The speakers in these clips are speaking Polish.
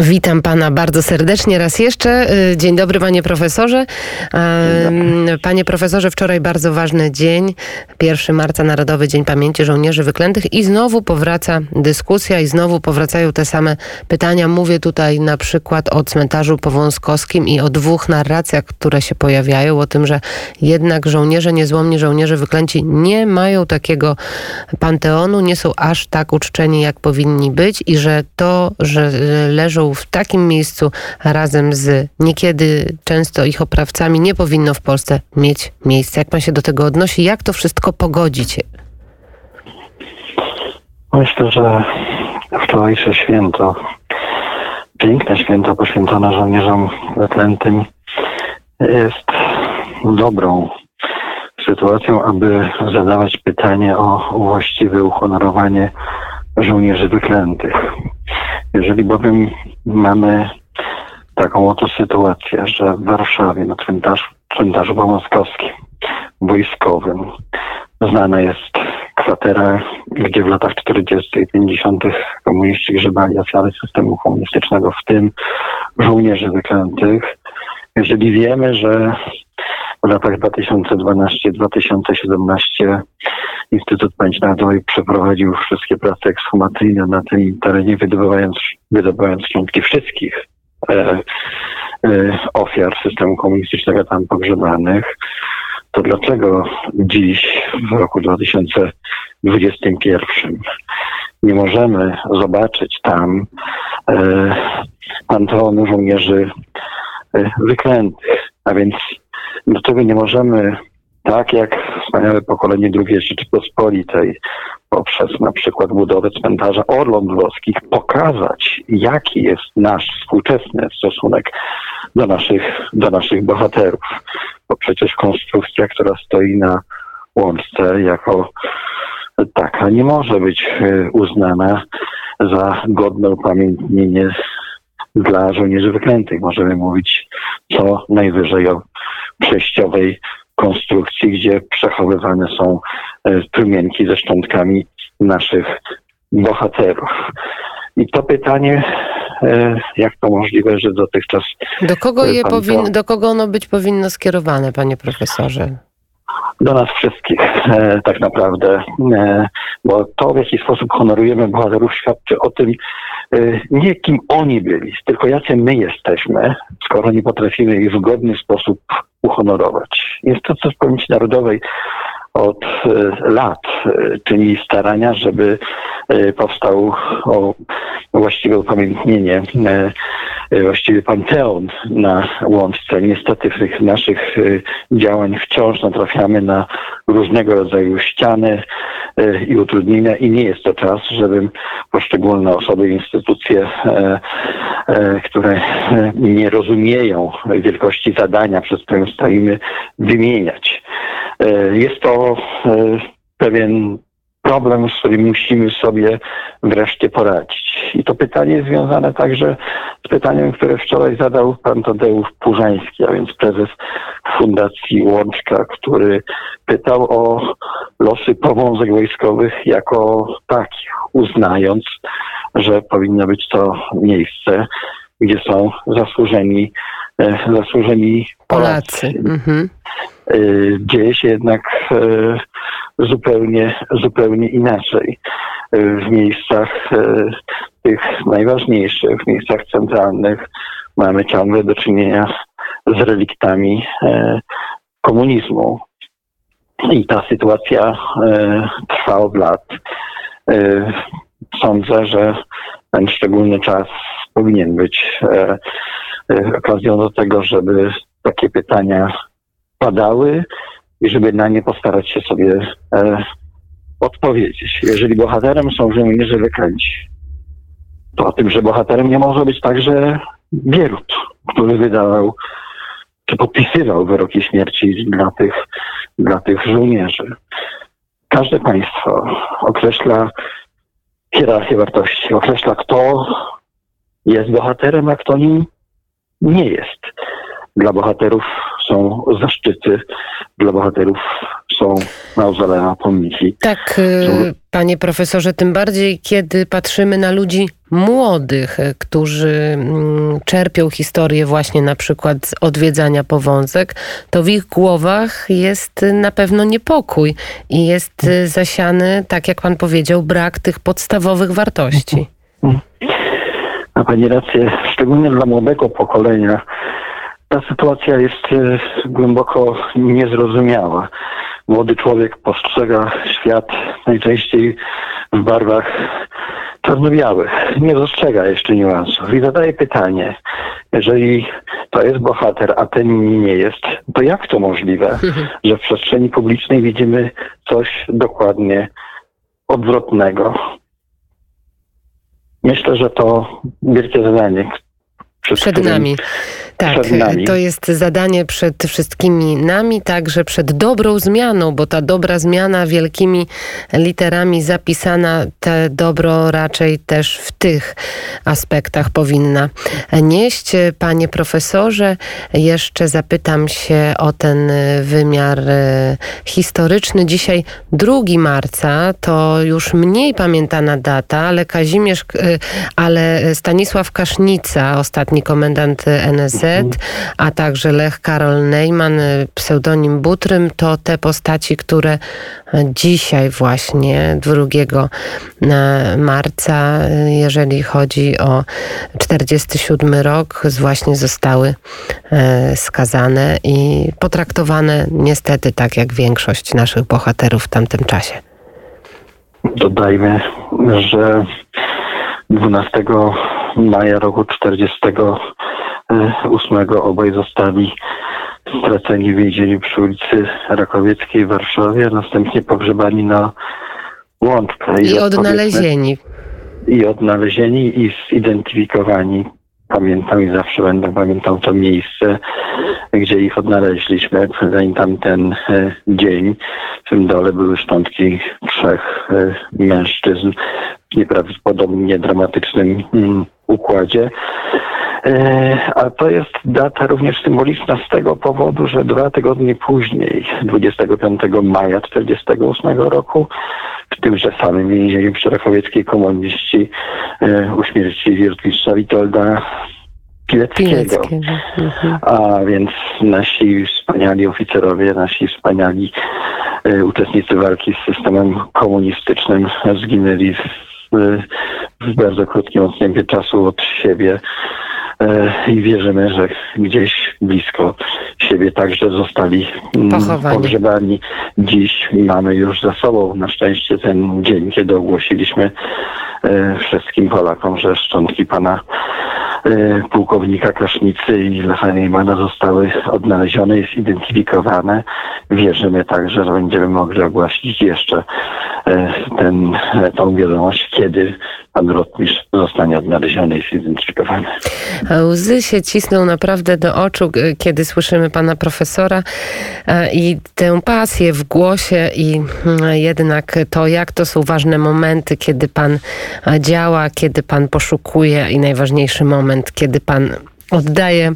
Witam pana bardzo serdecznie raz jeszcze. Y, dzień dobry panie profesorze. Panie profesorze, wczoraj bardzo ważny dzień, 1 marca Narodowy Dzień Pamięci Żołnierzy Wyklętych i znowu powraca dyskusja i znowu powracają te same pytania. Mówię tutaj na przykład o cmentarzu powązkowskim i o dwóch narracjach, które się pojawiają, o tym, że jednak żołnierze niezłomni, żołnierze wyklęci nie mają takiego panteonu, nie są aż tak uczczeni, jak powinni być i że to, że leżą w takim miejscu razem z niekiedy często ich oprawcami nie powinno w Polsce mieć miejsca. Jak pan się do tego odnosi? Jak to wszystko pogodzić? Myślę, że wczorajsze święto, piękne święto poświęcone żołnierzom wyklętym jest dobrą sytuacją, aby zadawać pytanie o właściwe uhonorowanie żołnierzy wyklętych. Jeżeli bowiem mamy taką oto sytuację, że w Warszawie na cmentarzu, cmentarzu pomoskowskim wojskowym znana jest kwatera, gdzie w latach 40. i 50. komuniści grzebali ofiary systemu komunistycznego, w tym żołnierzy wyklętych. Jeżeli wiemy, że w latach 2012-2017 Instytut Pamięci Narodowej przeprowadził wszystkie prace ekshumacyjne na tym terenie, wydobywając, wydobywając szczątki wszystkich e, e, ofiar systemu komunistycznego tam pogrzebanych. To dlaczego dziś, w roku 2021, nie możemy zobaczyć tam e, panteonu żołnierzy e, wyklętych? A więc do tego nie możemy tak jak wspaniałe pokolenie II Rzeczypospolitej poprzez na przykład budowę cmentarza Orląt Włoskich pokazać, jaki jest nasz współczesny stosunek do naszych, do naszych bohaterów. Bo przecież konstrukcja, która stoi na łączce jako taka nie może być e, uznana za godne upamiętnienie dla żołnierzy wyklętych. Możemy mówić co najwyżej o przejściowej konstrukcji, gdzie przechowywane są e, trumienki ze szczątkami naszych bohaterów. I to pytanie, e, jak to możliwe, że dotychczas. Do kogo, je powin, do kogo ono być powinno skierowane, panie profesorze? Do nas wszystkich e, tak naprawdę, e, bo to w jaki sposób honorujemy bohaterów świadczy o tym e, nie kim oni byli, tylko jacy my jesteśmy, skoro nie potrafimy ich w godny sposób uhonorować. Instytut Pamięci Narodowej od e, lat e, czyni starania, żeby e, powstał właściwe upamiętnienie, właściwy panteon na łączce. Niestety w tych naszych działań wciąż natrafiamy na różnego rodzaju ściany i utrudnienia i nie jest to czas, żeby poszczególne osoby instytucje, które nie rozumieją wielkości zadania, przed którym stoimy, wymieniać. E, jest to e, pewien problem, z którym musimy sobie wreszcie poradzić. I to pytanie jest związane także z pytaniem, które wczoraj zadał pan Tadeusz Purzański, a więc prezes Fundacji Łączka, który pytał o losy powązek wojskowych jako takich, uznając, że powinno być to miejsce, gdzie są zasłużeni, e, zasłużeni Polacy. Polacy. Mhm. Y, dzieje się jednak y, zupełnie, zupełnie inaczej. W miejscach tych najważniejszych, w miejscach centralnych mamy ciągle do czynienia z reliktami komunizmu. I ta sytuacja trwa od lat. Sądzę, że ten szczególny czas powinien być okazją do tego, żeby takie pytania padały i żeby na nie postarać się sobie e, odpowiedzieć. Jeżeli bohaterem są żołnierze wykręci, to o tym, że bohaterem nie może być także Bierut, który wydawał czy podpisywał wyroki śmierci dla tych, dla tych żołnierzy. Każde państwo określa hierarchię wartości, określa kto jest bohaterem, a kto nim nie jest. Dla bohaterów są zaszczyty, dla bohaterów są mauzoleum pomniki. Tak, y, panie profesorze, tym bardziej kiedy patrzymy na ludzi młodych, y, którzy mm, czerpią historię właśnie na przykład z odwiedzania powązek, to w ich głowach jest na pewno niepokój i jest y, zasiany, tak jak pan powiedział, brak tych podstawowych wartości. Ma Pani rację, szczególnie dla młodego pokolenia ta sytuacja jest e, głęboko niezrozumiała. Młody człowiek postrzega świat najczęściej w barwach czarno-białych. Nie dostrzega jeszcze niuansów i zadaje pytanie, jeżeli to jest bohater, a ten nie jest, to jak to możliwe, że w przestrzeni publicznej widzimy coś dokładnie odwrotnego? Myślę, że to wielkie zadanie. Przed nami. Tak, to jest zadanie przed wszystkimi nami, także przed dobrą zmianą, bo ta dobra zmiana wielkimi literami zapisana, te dobro raczej też w tych aspektach powinna nieść. Panie profesorze, jeszcze zapytam się o ten wymiar e, historyczny. Dzisiaj 2 marca to już mniej pamiętana data, ale Kazimierz, e, ale Stanisław Kasznica, ostatni komendant NSZ, a także Lech Karol Neyman, y, pseudonim Butrym, to te postaci, które dzisiaj właśnie 2 y, marca, y, jeżeli chodzi o 47 rok, właśnie zostały skazane i potraktowane niestety tak jak większość naszych bohaterów w tamtym czasie. Dodajmy, że 12 maja roku 40 ósmego obaj zostali straceni w więzieniu przy ulicy Rakowieckiej w Warszawie, a następnie pogrzebani na Łączkę. I, I odnalezieni. I odnalezieni i zidentyfikowani. Pamiętam i zawsze będę pamiętał to miejsce, gdzie ich odnaleźliśmy. Pamiętam ten e, dzień. W tym dole były szczątki trzech e, mężczyzn w nieprawdopodobnie dramatycznym mm, układzie. E, a to jest data również symboliczna z tego powodu, że dwa tygodnie później, 25 maja 1948 roku, w tymże samym więzieniu przy Rakowieckiej komuniści e, uśmiercili rotmistrza Witolda Pileckiego. Mhm. A więc nasi wspaniali oficerowie, nasi wspaniali e, uczestnicy walki z systemem komunistycznym zginęli w, w bardzo krótkim odstępie czasu od siebie i wierzymy, że gdzieś blisko siebie także zostali mm, Pochowani. pogrzebani. Dziś mamy już za sobą na szczęście ten dzień, kiedy ogłosiliśmy e, wszystkim Polakom, że szczątki pana e, pułkownika Kasznicy i Lecha zostały odnalezione i zidentyfikowane. Wierzymy także, że będziemy mogli ogłosić jeszcze ten, tą wiadomość, kiedy pan rotmistrz zostanie odnaleziony i zidentyfikowany. Łzy się cisną naprawdę do oczu, kiedy słyszymy pana profesora e, i tę pasję w głosie i mm, jednak to, jak to są ważne momenty, kiedy pan e, działa, kiedy pan poszukuje i najważniejszy moment, kiedy pan oddaje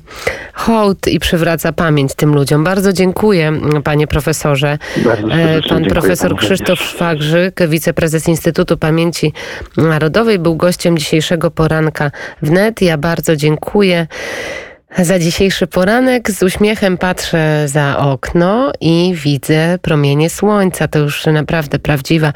hołd i przywraca pamięć tym ludziom. Bardzo dziękuję, panie profesorze. Bardzo e, Pan profesor Krzysztof Szwagrzyk, wiceprezes Instytutu Pamięci Narodowej, był gościem dzisiejszego poranka wnet. Ja bardzo dziękuję za dzisiejszy poranek. Z uśmiechem patrzę za okno i widzę promienie słońca. To już naprawdę prawdziwa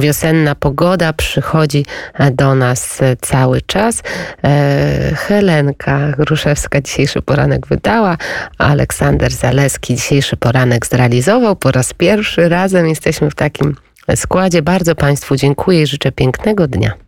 wiosenna pogoda przychodzi do nas cały czas. E, Helenka Gruszewska dzisiejszy poranek wydała, Aleksander Zaleski dzisiejszy poranek zrealizował. Po raz pierwszy razem jesteśmy w takim składzie. Bardzo Państwu dziękuję i życzę pięknego dnia.